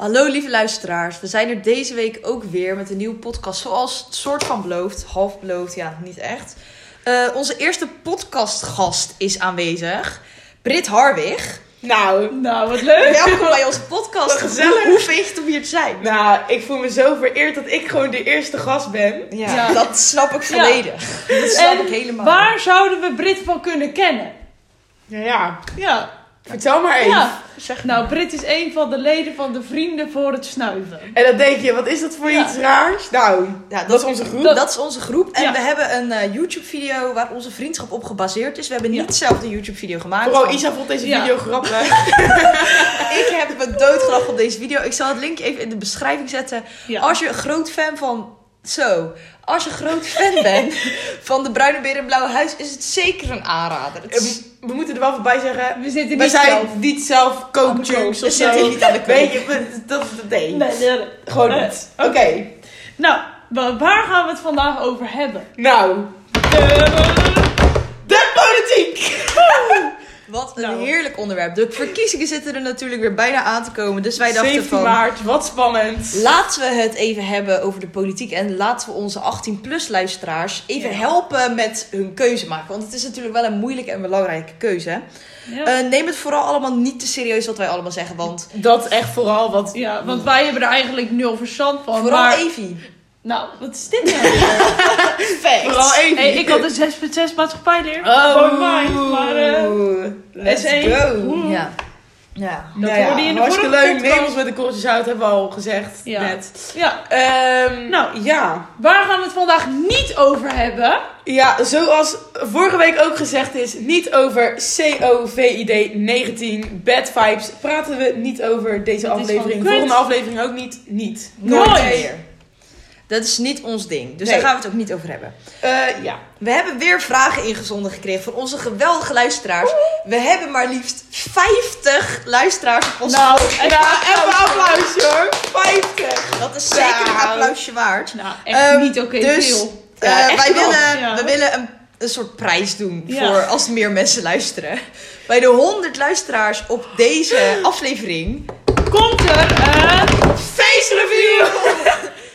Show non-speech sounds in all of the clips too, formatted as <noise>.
Hallo lieve luisteraars, we zijn er deze week ook weer met een nieuwe podcast. Zoals het soort van beloofd, half beloofd, ja, niet echt. Eh, onze eerste podcastgast is aanwezig, Brit Harwig. Nou, Nou, wat leuk. Welkom bij onze podcast. Wat gezellig. Hoe, hoe vind je het om hier te zijn? nou, ik voel me zo vereerd dat ik gewoon de eerste gast ben. Ja, Ja. dat snap ik volledig. Dat snap En ik helemaal. waar zouden we Brit van kunnen kennen? Ja, ja. Ja. Vertel maar even. ja. Zeg Nou, Brit is een van de leden van de Vrienden voor het Snuiven. En dan denk je, wat is dat voor Ja. iets raars? Nou, Ja, dat is onze groep. Dat, is onze groep. En Ja. we hebben een eh, YouTube-video waar onze vriendschap op gebaseerd is. We hebben niet Ja. zelf de YouTube-video gemaakt. Van- Isa vond deze Ja. video grappig. <laughs> Ik heb me doodgelachen op deze video. Ik zal het linkje even in de beschrijving zetten. Ja. Als je een groot fan van... Zo. Als je een groot fan <laughs> bent van de Bruine Beer en Blauwe Huis... is het zeker een aanrader. Het is- we, we moeten er wel voorbij zeggen, We zitten we niet zijn zelf. niet zelf kook. of We zo. zitten niet aan de kook. Weet je, we- dat, dat, nee. Nee, nee, nee. Gewoon niet. Oké. Nou, wa- waar gaan we het vandaag over hebben? Nou, de politiek! Wat een Nou. heerlijk onderwerp. De verkiezingen zitten er natuurlijk weer bijna aan te komen. Dus wij dachten 17 van... maart, wat spannend. Laten we het even hebben over de politiek. En laten we onze 18-plus luisteraars even Ja. helpen met hun keuze maken. Want het is natuurlijk wel een moeilijke en belangrijke keuze. Ja. Eh, neem het vooral allemaal niet te serieus wat wij allemaal zeggen. Want Dat echt vooral wat... ja, want wij hebben er eigenlijk nul verstand van. vooral maar, Evie. Nou, wat is dit nou? <laughs> Facts. Vooral even. hey, ik had een 6.6 maatschappijleer. Oh, Voor mij. Maar eh, let's S1. go. Oeh. Ja. Ja. Dat Nou ja, hoorde je in de hartstikke vorige leuk. podcast. Neem ons met de korreltjes uit, hebben we al gezegd Ja. net. ja, Ehm, Nou. ja. waar gaan we het vandaag niet over hebben? Ja, zoals vorige week ook gezegd is, niet over COVID 19 bad vibes praten we niet over deze Dat aflevering. Volgende aflevering ook niet. Niet. Nooit Nooit. Dat is niet ons ding. Dus Nee. daar gaan we het ook niet over hebben. Eh, ja. We hebben weer vragen ingezonden gekregen van onze geweldige luisteraars. We hebben maar liefst 50 luisteraars op ons Nou, Ja, even een applausje hoor. 50. Dat is zeker een Nou. applausje waard. Nou, echt Ehm, niet oké dus- veel. Eh, Ja, wij willen, Ja. we willen een, een soort prijs doen Ja. voor als er meer mensen luisteren. Bij de 100 luisteraars op deze aflevering. Komt er een... Face review.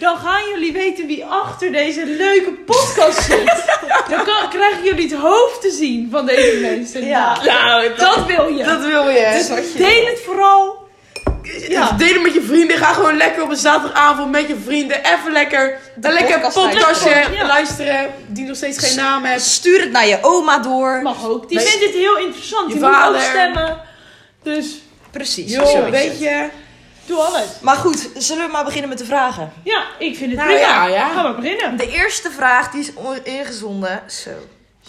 Dan gaan jullie weten wie achter deze leuke podcast zit. Dan kan- krijgen jullie het hoofd te zien van deze mensen. Ja. Nou, dat, Dat wil je. dat wil je. Dus wat je Deel het vooral. Ja. Deel het met je vrienden. Ga gewoon lekker op een zaterdagavond met je vrienden. Even lekker een lekker podcast podcastje luisteren. Ja. luisteren. Die nog steeds geen naam heeft. Stuur het naar je oma door. Mag ook. Die vindt dit heel interessant. Je Die moet ook stemmen. Dus Precies. Joh, weet het. je. Doe alles. Maar goed, zullen we maar beginnen met de vragen? Ja, ik vind het Nou prima. ja, ja. Gaan we beginnen. De eerste vraag die is on- ingezonden. Zo.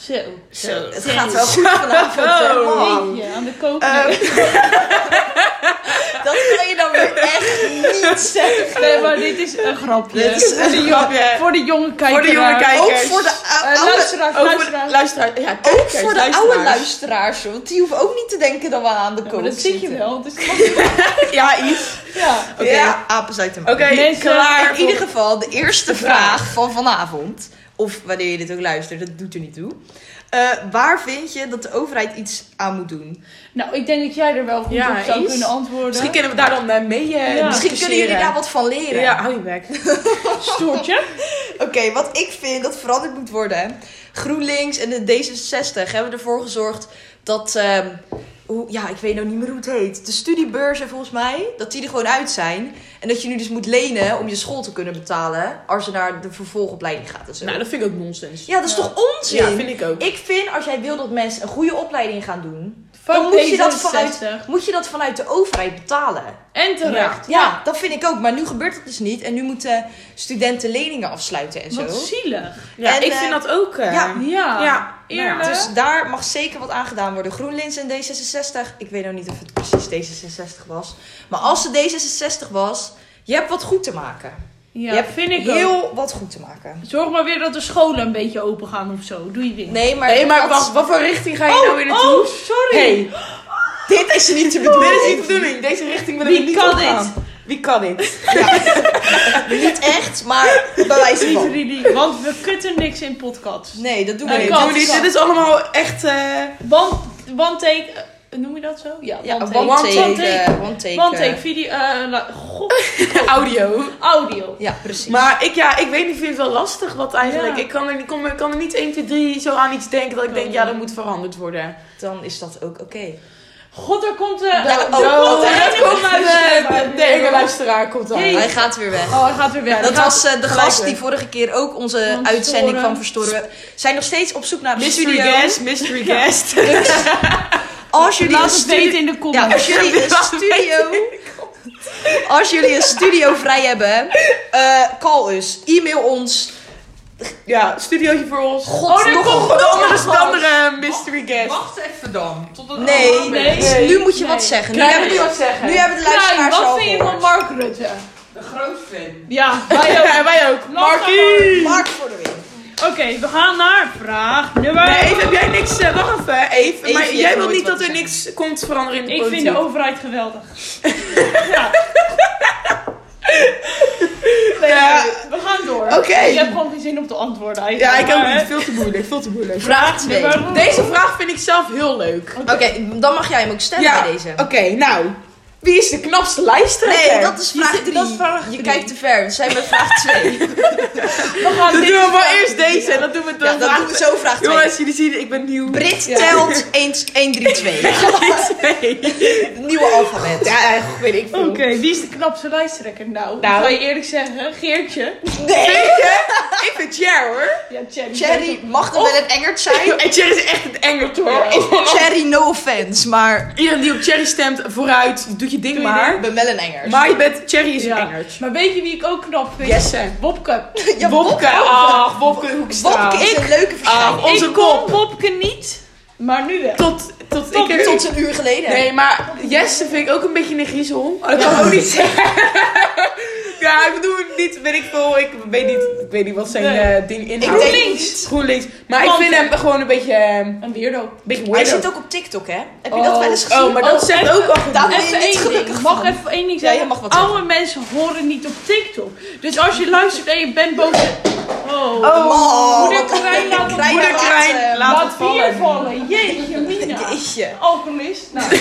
Zo. Zo. Het gaat wel goed vanavond. Zo. Beetje aan de kook. Ehm, <laughs> dat kan je dan weer echt niet zeggen. Nee, maar dit is een grapje. Dit is een grapje. Voor de jonge kijkers. Voor de jonge kijkers. Ook voor de ou- oude, luisteraars, luisteraars. Ja, ook voor de oude luisteraars. Want die hoeven ook niet te denken dat we aan de kook maar dat zie je wel. Dus <laughs> Ja, iets. ja. Oké. Ja, apen uit de. Oké, Mensen, klaar. In ieder geval, de eerste vraag vraag. van vanavond, of wanneer je dit ook luistert, dat doet er niet toe. Eh, waar vind je dat de overheid iets aan moet doen? Nou, ik denk dat jij er wel goed Ja, op zou eens. kunnen antwoorden. Misschien kunnen we daar dan eh, mee Ja. Misschien kunnen jullie daar wat van leren. Ja, hou je bek. <laughs> Stoortje. <laughs> Oké, wat ik vind dat veranderd moet worden. GroenLinks en de D66 hebben ervoor gezorgd dat. ehm, hoe, ja, ik weet nou niet meer hoe het heet. De studiebeurzen volgens mij, dat die er gewoon uit zijn. En dat je nu dus moet lenen om je school te kunnen betalen. Als je naar de vervolgopleiding gaat en zo. Nou, dat vind ik ook nonsens. ja, dat is Ja. toch onzin? Ja, vind ik ook. Ik vind als jij wil dat mensen een goede opleiding gaan doen, dan moet je, dat D66. vanuit, moet je dat vanuit de overheid betalen. En terecht. Ja, dat vind ik ook. Maar nu gebeurt dat dus niet. En nu moeten studenten leningen afsluiten en zo. Wat zielig. Ja, En, ik eh, vind dat ook. eh, ja. Ja. Ja, Eerlijk. nou ja. Dus daar mag zeker wat aan gedaan worden. GroenLinks en D66. Ik weet nou niet of het precies D66 was. Maar als het D66 was, je hebt wat goed te maken. Ja, je hebt vind ik ook. heel wat goed te maken. Zorg maar weer dat de scholen een beetje open gaan of zo. Doe je ding. Nee, maar, Nee, maar dat- wacht, wat voor richting ga je oh, nou weer naartoe? oh, sorry. Hey, dit is niet de bedoeling. <laughs> dit is niet de bedoeling. Deze richting wil ik niet kan opgaan. Wie kan dit? <laughs> Niet echt, maar bij wijze Niet van. really, want we kutten niks in podcasts. Nee, dat doen we niet. dit is allemaal echt... eh, Want, want take, noem je dat zo? Ja, Ja, one one take. take. One take. eh, One take. One eh, take video, eh, god, <laughs> Audio. audio. Ja, precies. Maar ik, ja, ik weet niet, vind het wel lastig wat eigenlijk. Ja. Ik kan er, niet- kom, ik kan er niet 1, 2, 3 zo aan iets denken dat ik denk, ja, dat moet veranderd worden. dan is dat ook oké. God, er komt de... Ja, oh, er komt de- de, de, de enge luisteraar komt aan. Jee. Hij gaat weer weg. Oh, hij gaat weer weg. Dat was eh, de gast die vorige keer ook onze uitzending kwam verstoren. We zijn nog steeds op zoek naar een Mystery studio. guest, mystery guest. <laughs> <laughs> Als jullie Laat een het weten in de Ja, comments. als jullie een studio... Als jullie een studio vrij hebben, eh, call us. E-mail ons. Ja, studiootje voor ons. God, Oh, nog komt een De andere, andere mystery guest. Wacht even dan. Tot het Nee, nee. nu moet je Nee. wat zeggen. Nu hebben, je de, wat zeggen? nu hebben de Krijn, luisteraars wat al vind je van. Mark Rutte? De groot fan. Ja, wij ook. Wij ook. Markie! Mark voor de win. Oké, we gaan naar vraag nummer... Nee, Eve, heb jij niks... eh, wacht even, Eve. Eve, maar je jij hebt wilt nooit niet wat dat te er niks komt veranderen in de Ik politiek? vind de overheid geweldig. <laughs> ja. Nee, Ja. we gaan door. Oké. Ik heb gewoon geen zin om te antwoorden Ja, eigenlijk. ik ook Maar, niet. Veel te moeilijk, veel te moeilijk. Vraag 2. nummer- Deze vraag vind ik zelf heel leuk. Oké, dan mag jij hem ook stellen Ja, bij deze. oké, nou. Wie is de knapste lijsttrekker? Nee, dat is vraag Die- 3. dat is vraag Je drie. kijkt te ver. We zijn bij vraag 2. <laughs> We gaan Dan dit doen we maar eerst deze en dan doen we dan Ja, dan vraag doen we zo vraag 2. Jongens, jullie zien, ik ben nieuw. Brit Ja. telt 1, 1 3, 2. Nee. Nieuwe alfabet. Ja, weet ik veel. Oké, wie is de knapste lijsttrekker? Nou, Nou. ga je eerlijk zeggen, Geertje. Nee. Weet je? Ik vind Cher hoor. Ja, Cherry. Cherry mag dan wel een Engert zijn. <laughs> En Cherry is echt het Engels hoor. Cherry, no offense. Maar Iedereen die op Cherry stemt, vooruit, doet je ding Doe je maar. ik ben wel een Engert. Maar je bent, Cherry is Ja. een Engels. Maar weet je wie ik ook knap vind? Jesse. Bobke. <laughs> Ja, Bobke. Ach, Bobke Hoekstra. Bobke is een leuke verschijning. Onze ik kon kop. Bobke niet, maar nu wel. Tot, tot, Tot- ik Tot een uur geleden. Nee, maar Jesse vind ik ook een beetje een griezel. Dat kan ik ook niet zeggen. <laughs> ja, ik bedoel niet, weet ik veel. Ik weet niet, ik weet niet wat zijn Nee. eh, ding inhoudt. denk GroenLinks. GroenLinks. Maar Want- ik vind hem gewoon een beetje, eh, een Een weirdo. beetje Hij zit ook op TikTok, hè? Heb je dat wel eens gezien? Oh, maar dat Oh, zegt ook en daar Even niet één gelukkig ding. Mag van. even één ding Ja, zeggen? je mag wat Oude mensen horen niet op TikTok. Dus als je luistert en je bent boos... Oh, Oh, moeder wat- Krijn laat Krijn Moeder laat, Krijn laat laat het vallen. bier vallen. Jeetje, Mina. Jeetje. Alcoholist. Nou, <laughs>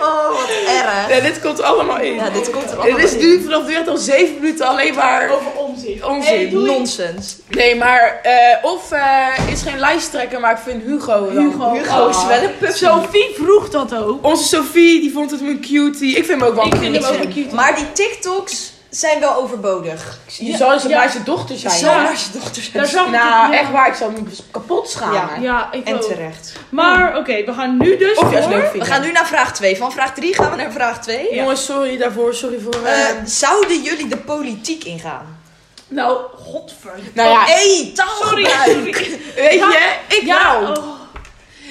Oh, wat erg. Ja, dit komt allemaal in. Ja, dit komt er Dit allemaal is in. nu vanaf nu echt al zeven minuten alleen maar over onzin. onzin. Hey. Nonsens. Nee, maar eh, of eh, is geen lijsttrekker, maar ik vind Hugo dan. Hugo. Hugo is wel een puppy. Sophie vroeg dat ook. Onze Sophie, die vond het een cutie. Ik vind hem ook wel Ik een vind hem cutie. ook een cute. Maar die TikToks zijn wel overbodig. Je zou ze Ja. maar zijn dochter zijn. Zo Ja. naar zijn dochter zijn. Daar zag ik Nou, ja. echt waar, ik zou hem kapot schamen. Ja, ik En ook. terecht. Maar oké, we gaan nu dus Of juist voor- leuk We gaan nu naar vraag 2. Van vraag 3 gaan we naar vraag 2. Ja. Jongens, sorry daarvoor, sorry voor... eh, zouden jullie de politiek ingaan? Nou, godverdomme. nou ja, Hey, Sorry. <laughs> weet Ja, je, ik Ja, nou. oh,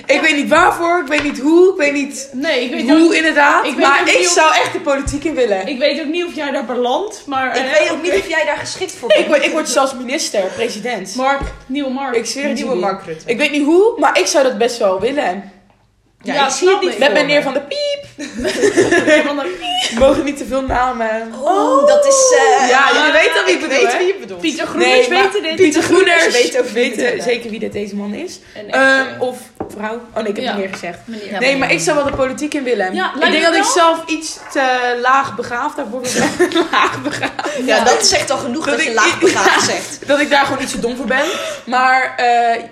Ik weet niet waarvoor, ik weet niet hoe, ik weet niet nee, ik weet, hoe ook, inderdaad. ik maar ik of- zou echt de politiek in willen. ik weet ook niet of jij daar belandt, maar... Ik eh, weet ook niet of jij daar geschikt voor <laughs> Ik bent. word, ik word zelfs minister, president. Mark, nieuwe Mark. Ik zweer Nieuwe. Mark Rutte. Ik weet niet hoe, maar ik zou dat best wel willen. Ja, Ja, ik zie het niet ik. Met meneer me. van de piep. <laughs> Van de- mogen niet te veel namen. Oh, dat is... eh, Ja, jullie weten al wie ik bedoel, weet wie je bedoelt. Pieter Groeners maar weten dit. Pieter Groeners weten, weten hebben. zeker wie dit deze man is. Echte of vrouw. Oh nee, ik heb Ja. het meer gezegd. meneer. Ja, Nee, maar ik zou wel de politiek in willen. Ja, ik denk dat ik zelf iets te laag begaafd daarvoor ben. <laughs> laag begaafd. Ja, dat zegt al genoeg dat, Dat je ik- laagbegaafd <laughs> zegt. Dat ik daar gewoon iets te dom voor ben. Maar eh,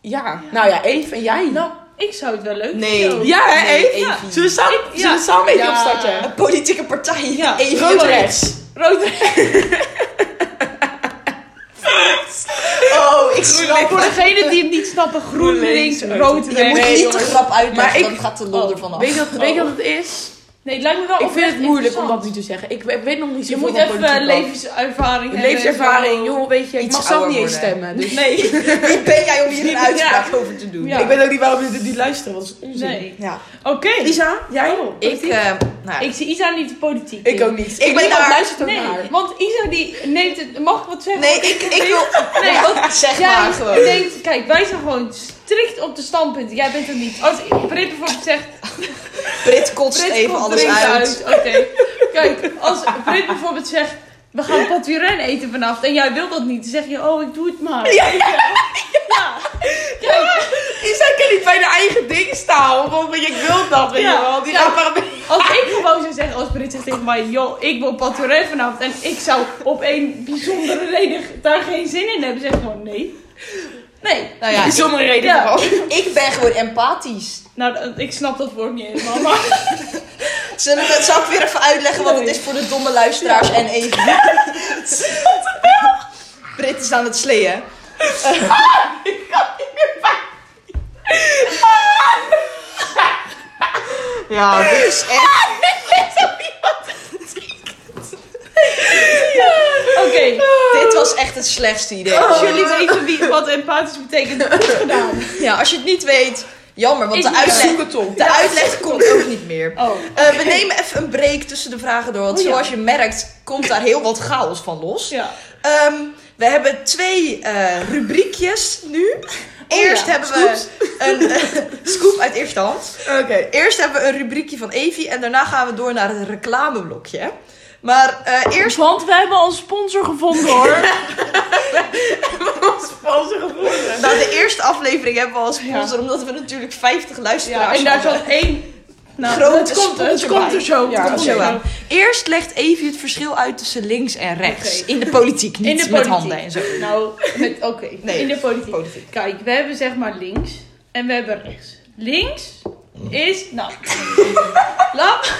ja, nou ja, Eve en jij. Nou, ik zou het wel leuk Nee. vinden. ja, hè, Nee, Eve? Evie. Zullen we samen, Ik- zullen we samen Ja. opstarten? Een politieke partij. Ja. Even Rood <laughs> rood. rechts. Rood. Oh, ik Groen Voor degenen die het niet snappen, GroenLinks, GroenLinks, rood, Je rechts. moet Nee, niet de grap uitleggen, Maar ik- dan gaat de lol Oh, ervan af. Weet je, wat, weet je wat het is? Nee, het lijkt me wel Ik vind het moeilijk om dat nu te zeggen. Ik, ik weet nog niet Je zoveel moet even levenservaring hebben. Levenservaring, Zo. joh, weet je, ik mag zelf niet eens worden. stemmen. Dus Nee. <laughs> Wie ben jij om hier een uitspraak over te doen? Ja. ik weet ook niet waarom jullie niet luisteren, want dat is onzin. Nee. Ja. Oké. Lisa, jij? Oh, Ik, eh, nou, ja. Ik zie Isa niet de politiek Ik ook niet. Ik ben daar- luistert ook Nee, naar. want Isa die neemt het... Mag ik wat zeggen? Nee, ik, ik wil... Nee, wat <laughs> zeg Jij maar gewoon. kijk, wij zijn gewoon strikt op de standpunten. Jij bent het niet. Als Brit bijvoorbeeld zegt, Brit kotst Brit even alles uit. Oké. Kijk, als Brit bijvoorbeeld zegt, we gaan paturen eten vanavond en jij wil dat niet. Dan zeg je, oh, ik doe het maar. Ja, ja. Ja. Die zijn kan niet bij de eigen dingen staan. Want ik wil dat, weet Ja. je wel. Die Ja. gaan maar. Als ik gewoon zou zeggen, als Brit zegt tegen mij, joh, ik wil paturen vanavond. En ik zou op een bijzondere reden daar geen zin in hebben. Zeg gewoon, nee. Nee. Nou ja, <laughs> ik, Zonder reden Ja. vooral. ik ben gewoon empathisch. Nou, ik snap dat woord niet helemaal, maar... Zullen we het zal ik weer even uitleggen wat het is voor de domme luisteraars en even. <laughs> Brit is aan het sleeën. Ja, dit is echt. Oké, Dit was echt het slechtste idee. als jullie weten wie, wat empathisch betekent, goed <laughs> gedaan. Ja, als je het niet weet, jammer, want Ik de uitleg, de uitleg komt ook niet meer. Oh, Eh, we nemen even een break tussen de vragen door, want Oh, ja. zoals je merkt, komt daar heel wat chaos van los. ja. Ehm, we hebben twee eh, rubriekjes nu. Eerst Oh ja, hebben we een eh, <laughs> scoop uit eerste hand. Oké. Eerst hebben we een rubriekje van Evie en daarna gaan we door naar het reclameblokje. Maar eh, eerst Want we hebben al een sponsor gevonden hoor. Sponsor <laughs> gevonden. Nou, de eerste aflevering hebben we al sponsor, omdat we natuurlijk 50 Ja, luisteraars en daar zat één... Nou, Grote het komt, het sponsor komt er zo. Ja, het komt oké. er zo aan. Eerst legt Evie het verschil uit tussen links en rechts. In de politiek, niet In de met handen en zo. Nou, oké. Nee, in de politiek. politiek. Kijk, we hebben zeg maar links en we hebben rechts. Links is, nou, <laughs> laat.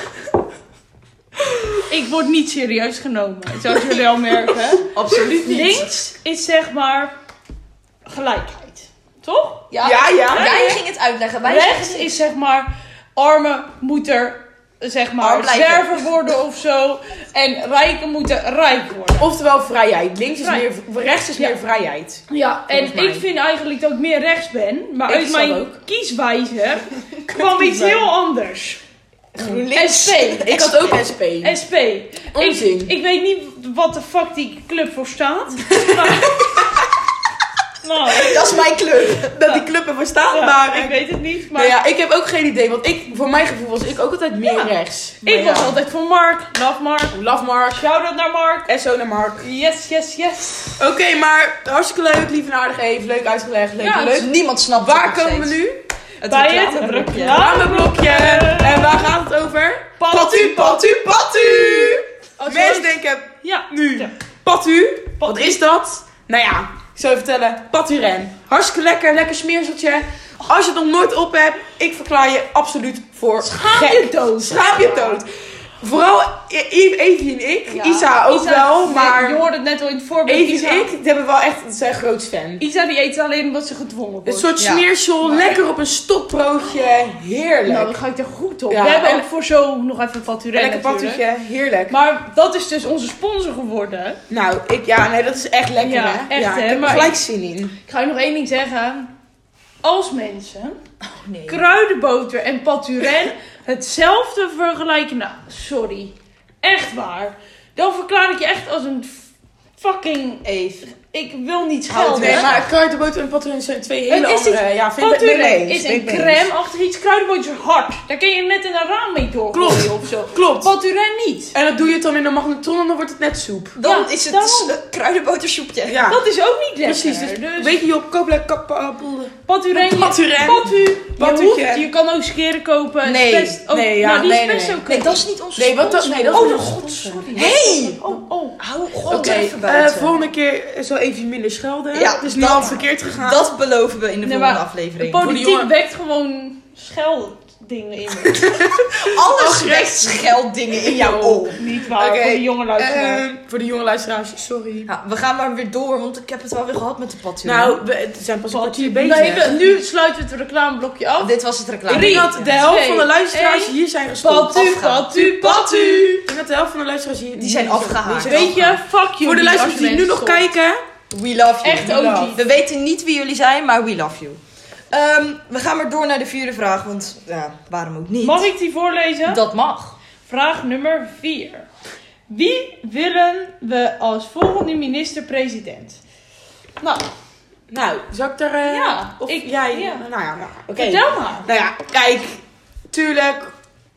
Ik word niet serieus genomen, zoals jullie al merken. Absoluut niet. Links is zeg maar gelijkheid, toch? Ja, ja. Jij ging het uitleggen. Wij Rechts is zeg maar armen moeten zeg maar zwerver worden of zo en rijken moeten rijk worden. Oftewel vrijheid. Links is Vrij. meer, rechts is Ja. meer vrijheid. Ja, en mij. ik vind eigenlijk dat ik meer rechts ben. Maar Ik uit mijn ook. kieswijze <laughs> kwam iets heel anders. GroenLinks. SP. Ik had ook SP. SP. Onzin. Ik, ik weet niet wat de fuck die club voor staat. <laughs> Maar, nou, Dat is mijn club. Dat die club ervoor staat, ja, maar... ik weet het niet. Maar Nou ja, ik heb ook geen idee. Want ik, voor mijn gevoel was ik ook altijd meer Ja. rechts. Maar ik was altijd voor Mark. Love Mark. Love Mark. Shout-out naar Mark. SO naar Mark. Yes, yes, yes. Oké, maar hartstikke leuk. Lief en aardig even. Leuk uitgelegd. Leuk Ja, en Dus leuk. niemand snapt Waar komen we nu? Het Bij het reclameblokje. Reclameblokje. En waar gaat het over? Patu, patu, patu. Als Mensen denken Ja. nu. Ja. Patu. Wat is dat? Nou ja, ik zal je vertellen. Paturen. Hartstikke lekker. Lekker smeerseltje. Als je het nog nooit op hebt, ik verklaar je absoluut voor Schaam je dood. Schaam je dood. Vooral I- Evie en ik. Ja. Isa ook Isa- wel, maar Je hoorde het net al in het voorbeeld. Evie Isa, en ik die hebben wel echt, zijn groot fan. Isa die eet alleen omdat ze gedwongen wordt. Een soort Ja. smeersel, Maar- lekker op een stokbroodje. Heerlijk. Nou, dan ga ik er goed op. Ja, We hebben en- ook voor zo nog even Paturen lekker patutje, heerlijk. Maar dat is dus onze sponsor geworden. Nou, ik, ja, nee, dat is echt lekker, Ja, hè? echt, ja, hè, Ik heb er gelijk ik- zin in. Ik ga je nog één ding zeggen. Als mensen Nee. kruidenboter en paturen <laughs> hetzelfde vergelijken. Nou, sorry. Echt waar. Dan verklaar ik je echt als een fucking... Eve. Ik wil niet schelden. Nee, maar kruidenboter en patrouille zijn twee hele Het is andere... Ja, vind ik mee is een crème achter iets. Kruidenboter is hard. Daar kun je net in een raam mee doorgooien Klopt. of zo. Klopt. Paturen niet. En dan doe je het dan in een magnetron en dan wordt het net soep. Dan Ja, is het een kruidenbotersoepje. Ja, Dat is ook niet lekker. precies. Dus, Dus weet je, Job, koop lekker kap... uh, boel- Paturen. je- Paturen. Patu. Je, je kan ook skeren kopen. Nee. Ook, Nee, ja, maar die nee, is nee, best nee. dat is niet onze Nee, wat dat... Nee, dat Oh, god, sorry. Hey! Oh, oh. Hou God Oké, even eh, buiten. volgende keer zal even minder schelden. Ja, het is niet dat- al verkeerd gegaan. Dat beloven we in de Nee, volgende maar aflevering. De politiek wekt gewoon scheldingen in me. <laughs> Alles wekt schelddingen in jou op. Niet waar, Oké, voor de jonge luisteraar. Eh, voor de jonge luisteraars, sorry. Ja, we gaan maar weer door, want ik heb het wel weer gehad met de patu. Nou, we het zijn pas een kwartier bezig. nee, we- nu sluiten we het reclameblokje af. dit was het reclame. Ik denk dat de helft twee, van de luisteraars één. hier zijn gestopt. Patu, patu, patu. Ik denk dat de helft van de luisteraars hier... Die zijn zijn Weet je, fuck you. Voor de luisteraars die nu nog kijken... We love you. Echt OG. love. We weten niet wie jullie zijn, maar we love you. Ehm, we gaan maar door naar de vierde vraag, want ja, waarom ook niet? Mag ik die voorlezen? Dat mag. Vraag nummer 4. Wie willen we als volgende minister-president? Nou, Nou, zal ik er... eh, Ja, of ik- jij... ja. Nou ja, nou, oké. vertel maar. Nou ja, kijk. Tuurlijk.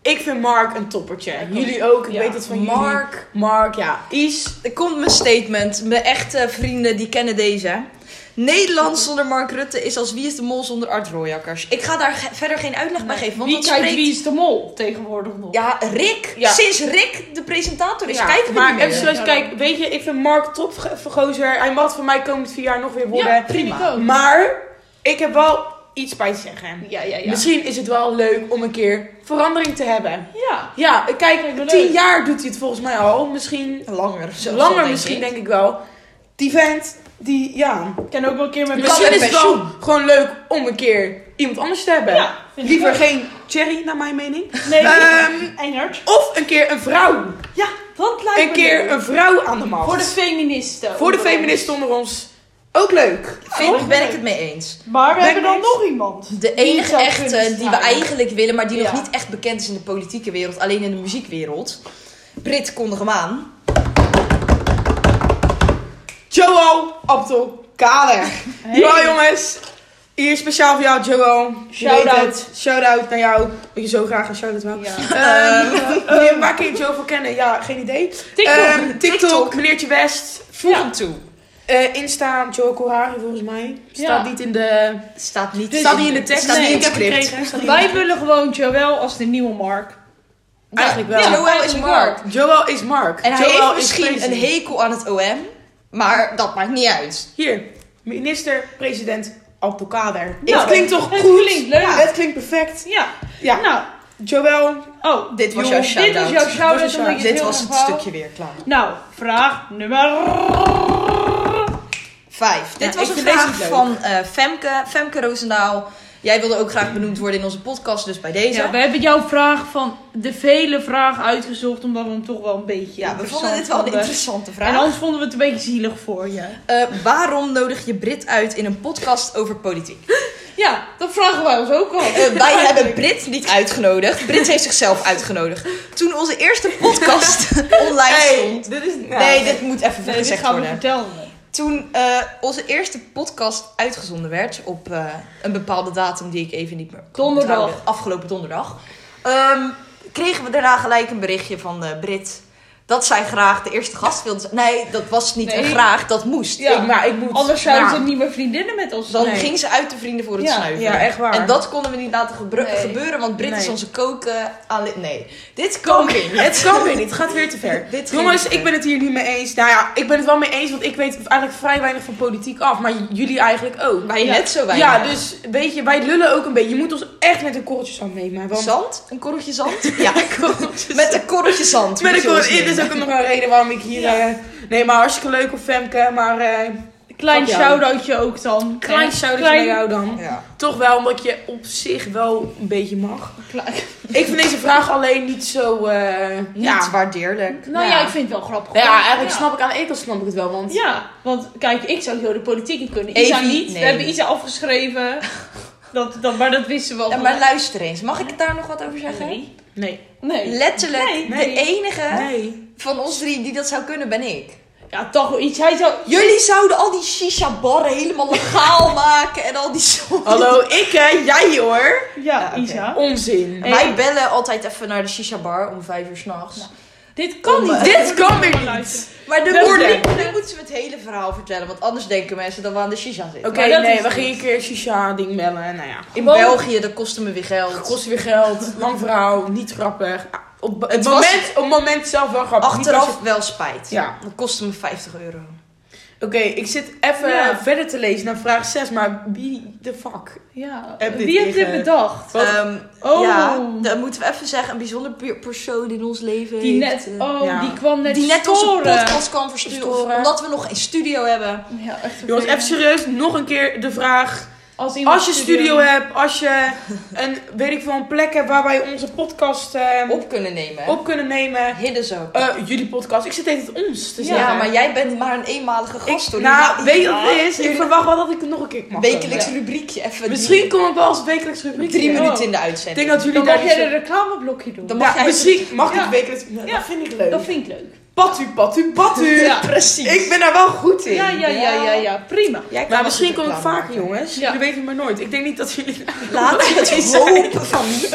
Ik vind Mark een toppertje. Jullie ook, ik Ja. weet het van jullie. Mark. Mark, ja. Is... Er komt mijn statement. Mijn echte vrienden die kennen deze. Nederland zonder Mark Rutte is als Wie is de Mol zonder Art Rooijakkers. Ik ga daar ge- verder geen uitleg bij geven. Want Wie dat kijkt spreekt... wie is de mol tegenwoordig nog? Ja, Rick. Ja. Sinds Rick de presentator is, Ja, kijken we maar even zoals, kijk, weet je, ik vind Mark top gozer. Hij mag voor mij komend vier jaar nog weer worden. Ja, prima. Maar ik heb wel iets bij te zeggen. Ja, ja, ja. Misschien is het wel leuk om een keer verandering te hebben. Ja. Ja, kijk, tien jaar doet hij het volgens mij al. Misschien Langer. langer, denk misschien ik. denk ik wel. Die vent, die, ja. Ik kan ook wel een keer met Misschien is het wel gewoon leuk om een keer iemand anders te hebben. Ja, Liever geen Cherry, naar mijn mening. Nee, Ehm, Einhard. of een keer een vrouw. Ja, dat lijkt Een me keer leuk. een vrouw aan de macht. Voor de feministen. Voor de feministen onder ons. Ook leuk. Vind, ben ik het mee eens. Maar we Ben hebben dan ik- nog iemand. De enige zou echte die we staan. eigenlijk willen, maar die nog Ja. niet echt bekend is in de politieke wereld, alleen in de muziekwereld. Brit, kondig hem aan. Joel Abdel Kader. Hey. Ja jongens. Hier speciaal voor jou Joel. Je Shout weet out. het. Shout out naar jou. Dat je zo graag een shout out wou. Ja. Ehm, <laughs> uh, waar kun je Joel voor kennen? Ja, geen idee. TikTok. Ehm, TikTok, TikTok. meneertje West. Voeg Ja. hem toe. Eh Insta, Joel Kohari volgens mij. Staat Ja. niet in de, Staat niet, Dus- staat niet in de tekst staat niet ik heb in het script. gekregen. Wij willen gewoon Joël als de nieuwe Mark. Eigenlijk wel. Ja, Joel is Mark. Joel is Mark. En hij Joel heeft is misschien crazy. een hekel aan het OM, maar dat maakt niet uit. Hier, minister-president Abdelkader. Nou, het klinkt toch het goed? klinkt leuk. Ja, het klinkt perfect. Ja. Ja, Nou, Joel. oh. Dit was jouw Dit shout-out. was jouw shout-out. Dit was je Dit was het stukje weer klaar. Nou, vraag nummer... Vijf. Dit was een vraag van eh, Femke. Femke Roosendaal. Jij wilde ook graag benoemd worden in onze podcast, dus bij deze. Ja, we hebben jouw vraag van de vele vragen uitgezocht, omdat we hem toch wel een beetje Ja, we vonden dit wel een interessante vraag. En anders vonden we het een beetje zielig voor je. Eh, waarom nodig je Brit uit in een podcast over politiek? <laughs> Ja, dat vragen wij ons ook al. Eh, wij hebben Brit niet uitgenodigd. Brit heeft zichzelf uitgenodigd. Toen onze eerste podcast <laughs> online stond. dit is... Nee, dit moet even Nee, dit gezegd gaan we vertellen. Toen eh, onze eerste podcast uitgezonden werd op eh, een bepaalde datum die ik even niet meer Donderdag. onthouden, afgelopen donderdag, ehm, kregen we daarna gelijk een berichtje van eh, Brit dat zij graag de eerste gast wilde zijn. Nee, dat was niet Nee. een graag, dat moest. Ja. Ik, maar ik moet... Anders zouden ze niet meer vriendinnen met ons Dan ging ze uit de vrienden voor het Ja, snuiven. ja, echt waar. En dat konden we niet laten gebru- Nee. gebeuren, want Brit is onze koken. Nee, dit kan weer niet. Het kan weer niet, het gaat weer te ver. <laughs> Dit Jongens, ik ben het hier niet mee eens. Nou ja, ik ben het wel mee eens, want ik weet eigenlijk vrij weinig van politiek af. Maar jullie eigenlijk ook. Wij Ja. net zo weinig. Ja, dus weet je, wij lullen ook een beetje. Je moet ons echt met een korreltje zand nemen. Want Zand? Een korreltje zand? <laughs> Ja, met een korreltje zand. met een je ons korrel, dit is ook <laughs> nog een reden waarom ik hier... eh, nee, maar hartstikke leuk op Femke. Maar eh Klein shout-outje ook dan. klein Hè? shout Klein- naar jou dan. Ja. Toch wel, omdat je op zich wel een beetje mag. Klein- <laughs> Ik vind deze vraag alleen niet zo... eh Niet ja. waardeerlijk. Nou ja. Ja. ik vind het wel grappig. ja, eigenlijk Ja. snap ik aan de snap ik het wel, want... Ja, want kijk, ik zou zo de politiek in kunnen. Isa Evie, niet. nee. We hebben Isa afgeschreven. <laughs> Dat, dat, maar dat wisten we al. Ja, maar luister eens. Mag ik daar nog wat over zeggen? Nee. Nee. Nee. Letterlijk, Nee, de enige Nee. Van ons drie die dat zou kunnen, ben ik. Ja, toch wel iets. Hij zou... Jullie zouden al die shisha-barren helemaal legaal <laughs> maken en al die soorten. Hallo, ik hè, jij hoor. Ja. Isa. Onzin. Hey. Wij bellen altijd even naar de shisha-bar om vijf uur s'nachts. Dit kan Om, niet. eh, dit kan weer niet. Maar de nu moeten ze het hele verhaal vertellen, want anders denken mensen dat we aan de shisha zitten. Oké, nee, we gingen een keer shisha-ding bellen. Nou ja. In België, dat kostte me weer geld. Kost weer geld, lang verhaal, niet grappig. Op het, moment, op moment zelf wel grappig. Achteraf wel spijt. Ja. Dat kostte me 50 euro. Oké, ik zit even Ja. verder te lezen naar vraag 6, maar wie de fuck? Ja. Heb Wie heeft dit bedacht? Ehm, Oh. Ja, dan moeten we even zeggen, een bijzonder pe- persoon in ons leven Die net, eh, oh, ja. die kwam net die net onze storen. podcast kwam versturen. Storen. Omdat we nog geen studio hebben. Ja, echt Jongens, even serieus, nog een keer de vraag. Als, iemand Als je studio hebt, als je <laughs> een, weet ik veel, een plek hebt waar wij onze podcast eh, Op kunnen nemen. op kunnen nemen. Hidden zo. Eh, jullie podcast. Ik zit even ons te ja, zeggen. maar jij bent maar een eenmalige gast. Ik, nou, weet je wat het is? Ik verwacht wel dat ik het nog een keer mag Wekelijks komen. rubriekje. Even Misschien kom ik wel als wekelijks rubriek. drie Ja. minuten in de Ik uitzending. denk dat jullie Dan daar mag jij een reclameblokje doen. Dan mag Ja, jij- misschien mag Ja. ik wekelijks... Ja. Dat vind ik leuk. Dat vind ik leuk. Patu, patu, patu. Ja. Precies. Ik ben daar wel goed in. Ja, ja, ja, ja, ja. Prima. Jij Maar misschien kom ik vaker, jongens. Ja. Jullie weten het maar nooit. Ik denk niet dat jullie... Laten <laughs> we het hopen van niet.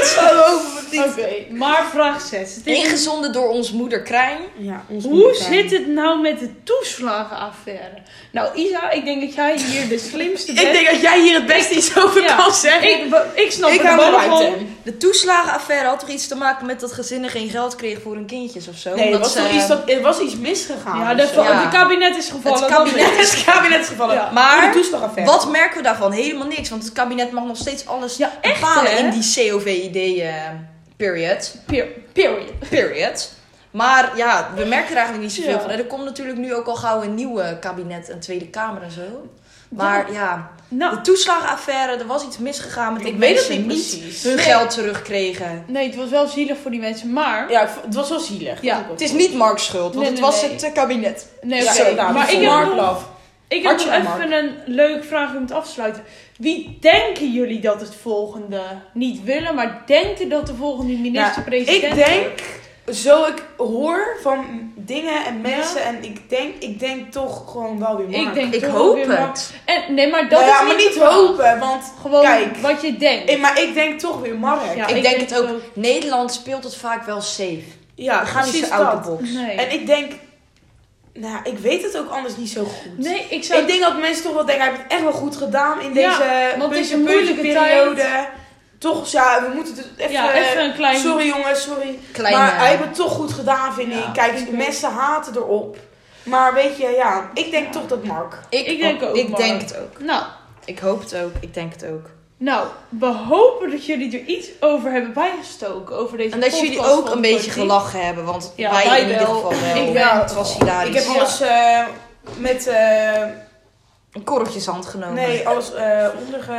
Maar vraag 6. Het is- Ingezonden door ons moeder Krijn. Ja, onze Hoe moeder. zit het nou met de toeslagenaffaire? Nou, Isa, ik denk dat jij hier de slimste <laughs> bent. Ik denk dat jij hier het beste iets over Ja. kan zeggen. Ik, ik snap ik er hou de toeslagenaffaire had toch iets te maken met dat gezinnen geen geld kregen voor hun kindjes of zo? Nee, er Omdat was, ze- toch iets dat, er was iets misgegaan. Ja, de. Ja. de kabinet is gevallen. Het dat kabinet. Het kabinet is gevallen. Ja. Maar de. Wat merken we daarvan? Helemaal niks. Want het kabinet mag nog steeds alles Ja, echt, bepalen hè? in die COVID-period. Per- Period. period. Maar ja, we merken er eigenlijk niet zoveel Ja. van. En er komt natuurlijk nu ook al gauw een nieuwe kabinet en Tweede Kamer en zo. Maar ja, Nou, de toeslagenaffaire, er was iets misgegaan met Ik weet het niet niet precies. hun Nee. geld terugkregen. nee, het was wel zielig voor die mensen, maar... Ja, het was wel zielig. Ja, Het is niet Mark's schuld, want Nee, het nee, was het eh, kabinet. Nee, oké. inderdaad. maar ik heb Mark nog, Love. ik heb nog even een leuke vraag om te afsluiten. Wie denken jullie dat het volgende niet willen, maar denken dat de volgende minister-president Ik denk, zo ik hoor van dingen en mensen en ik denk, ik denk toch gewoon wel weer Mark. Ik denk Ik hoop Mark. En, nee, maar dat Nou ja, is maar niet hopen, want Gewoon Kijk. wat je denkt. eh, maar ik denk toch weer Mark. Ja, ik, ik denk denk het ook. Nederland speelt het vaak wel safe. Ja, We gaan niet zo out the box. nee. En ik denk, nou, ik weet het ook anders niet zo goed. nee, ik zou... Ik denk dat mensen toch wel denken, hij heeft het echt wel goed gedaan in Ja, deze want moeilijke periode. Toch, ja, we moeten het even... ja, even een klein... Sorry jongens, sorry. Kleine, Maar hij heeft het toch goed gedaan, vind Ja, ik. Kijk, mensen haten erop. Maar weet je, ja, ik denk toch dat Mark. Ik, Ik denk ook, Ik Mark. denk het ook. Nou, Ik hoop het ook. Ik denk het ook. Nou, we hopen dat jullie er iets over hebben bijgestoken. Over deze En dat jullie ook een beetje gelachen hebben, want Ja, wij, wij in ieder wel. geval wel. <laughs> Ik wel. het was hilarisch. Ik heb Ja. alles eh, met... eh, een korreltjeshand genomen. nee, alles eh onderge...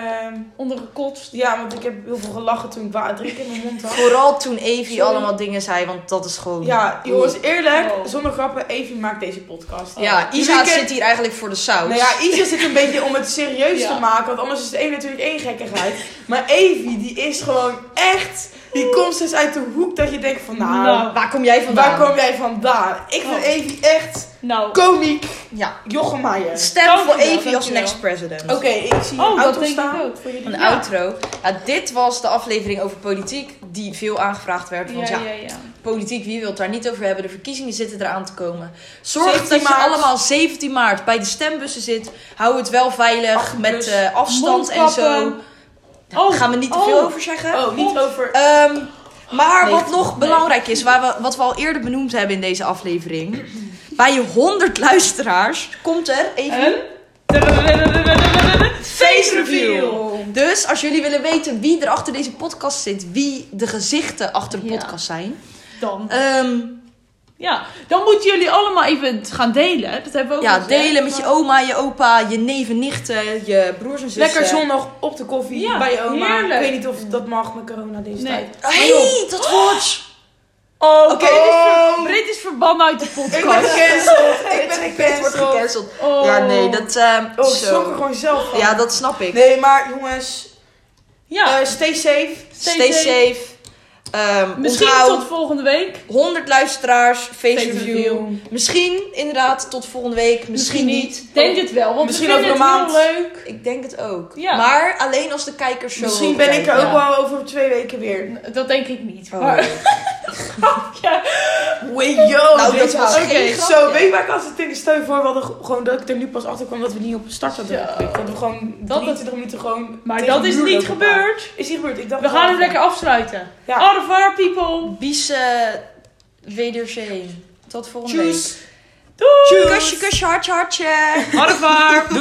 Ondergekotst. Ja, want ik heb heel veel gelachen toen ik wa- drinken in mijn mond had. Vooral toen Evie Sorry. allemaal dingen zei, want dat is gewoon... Ja, jongens, eerlijk, Oh. zonder grappen, Evie maakt deze podcast. Ja, Jullie Isa ken- zit hier eigenlijk voor de saus. Nou ja, Isa zit een beetje om het serieus <laughs> Ja. te maken, want anders is het één natuurlijk één gekkigheid. Maar Evie, die is gewoon echt, die komt dus uit de hoek dat je denkt van, nou, Nou, Waar kom jij vandaan? waar kom jij vandaan? Ik vind Oh. Evie echt Nou, komiek. Ja. Jochem Meijer. Stem voor Evie als next president. Oké, ik zie Oh, een auto denk ik staan ook. voor jullie. Een Ja. outro. Ja, dit was de aflevering over politiek, die veel aangevraagd werd. Want ja, ja, ja, ja. politiek, wie wil het daar niet over hebben? De verkiezingen zitten eraan te komen. Zorg 17 dat je maart. allemaal 17 maart bij de stembussen zit. Hou het wel veilig met eh, afstand en zo. Daar Oh, gaan we niet te oh. veel over zeggen. Oh, niet over... Ehm, maar Nee, wat nog nee. belangrijk is, waar we, wat we al eerder benoemd hebben in deze aflevering. Bij je 100 luisteraars komt er even Een... face reveal. Dus als jullie willen weten wie er achter deze podcast zit, wie de gezichten achter de Ja. podcast zijn. Dan. ehm, Ja, dan moeten jullie allemaal even gaan delen. Dat hebben we ook ja, al gezegd. delen met je oma, je opa, je neven, nichten, je broers en zussen. Lekker zondag op de koffie Ja, bij je oma. heerlijk. Ik weet niet of dat mag met corona deze Nee. tijd. Hé, hey, dat wordt. Oh, Oké, is ver- Brit is verbannen uit de Ik ben podcast. gecanceld. <laughs> Ik ben Het wordt gecanceld. gecanceld. Oh. Ja, nee, dat... ehm, Oh, ik er gewoon zelf van. Ja, dat snap ik. Nee, maar jongens, Ja, eh, stay safe. stay Stay safe. safe. Ehm, Misschien onthoud, tot volgende week. 100 luisteraars, face, Face review. review. Misschien inderdaad tot volgende week, misschien, niet. Denk het wel, want Misschien over een het heel maand. leuk. Ik denk het ook. Ja. Maar alleen als de kijkers zo Misschien ben ik er ook Ja. wel over twee weken weer. Dat denk ik niet. Oh. Maar, <laughs> ja. Wait, yo, Nou, dat was Oké. Zo, weet je waar ik als het in stel je voor, we hadden g- gewoon dat ik er nu pas achter kwam dat we niet op start hadden. Dat we gewoon Dat- 23 minuten gewoon maar dat de is niet gebeurd. Is niet gebeurd, ik dacht We gaan hem lekker afsluiten. Ja. Revoir, people. Bies uh, wederzien. Tot volgende Tjus. week. Kusje, kusje, hartje, hartje.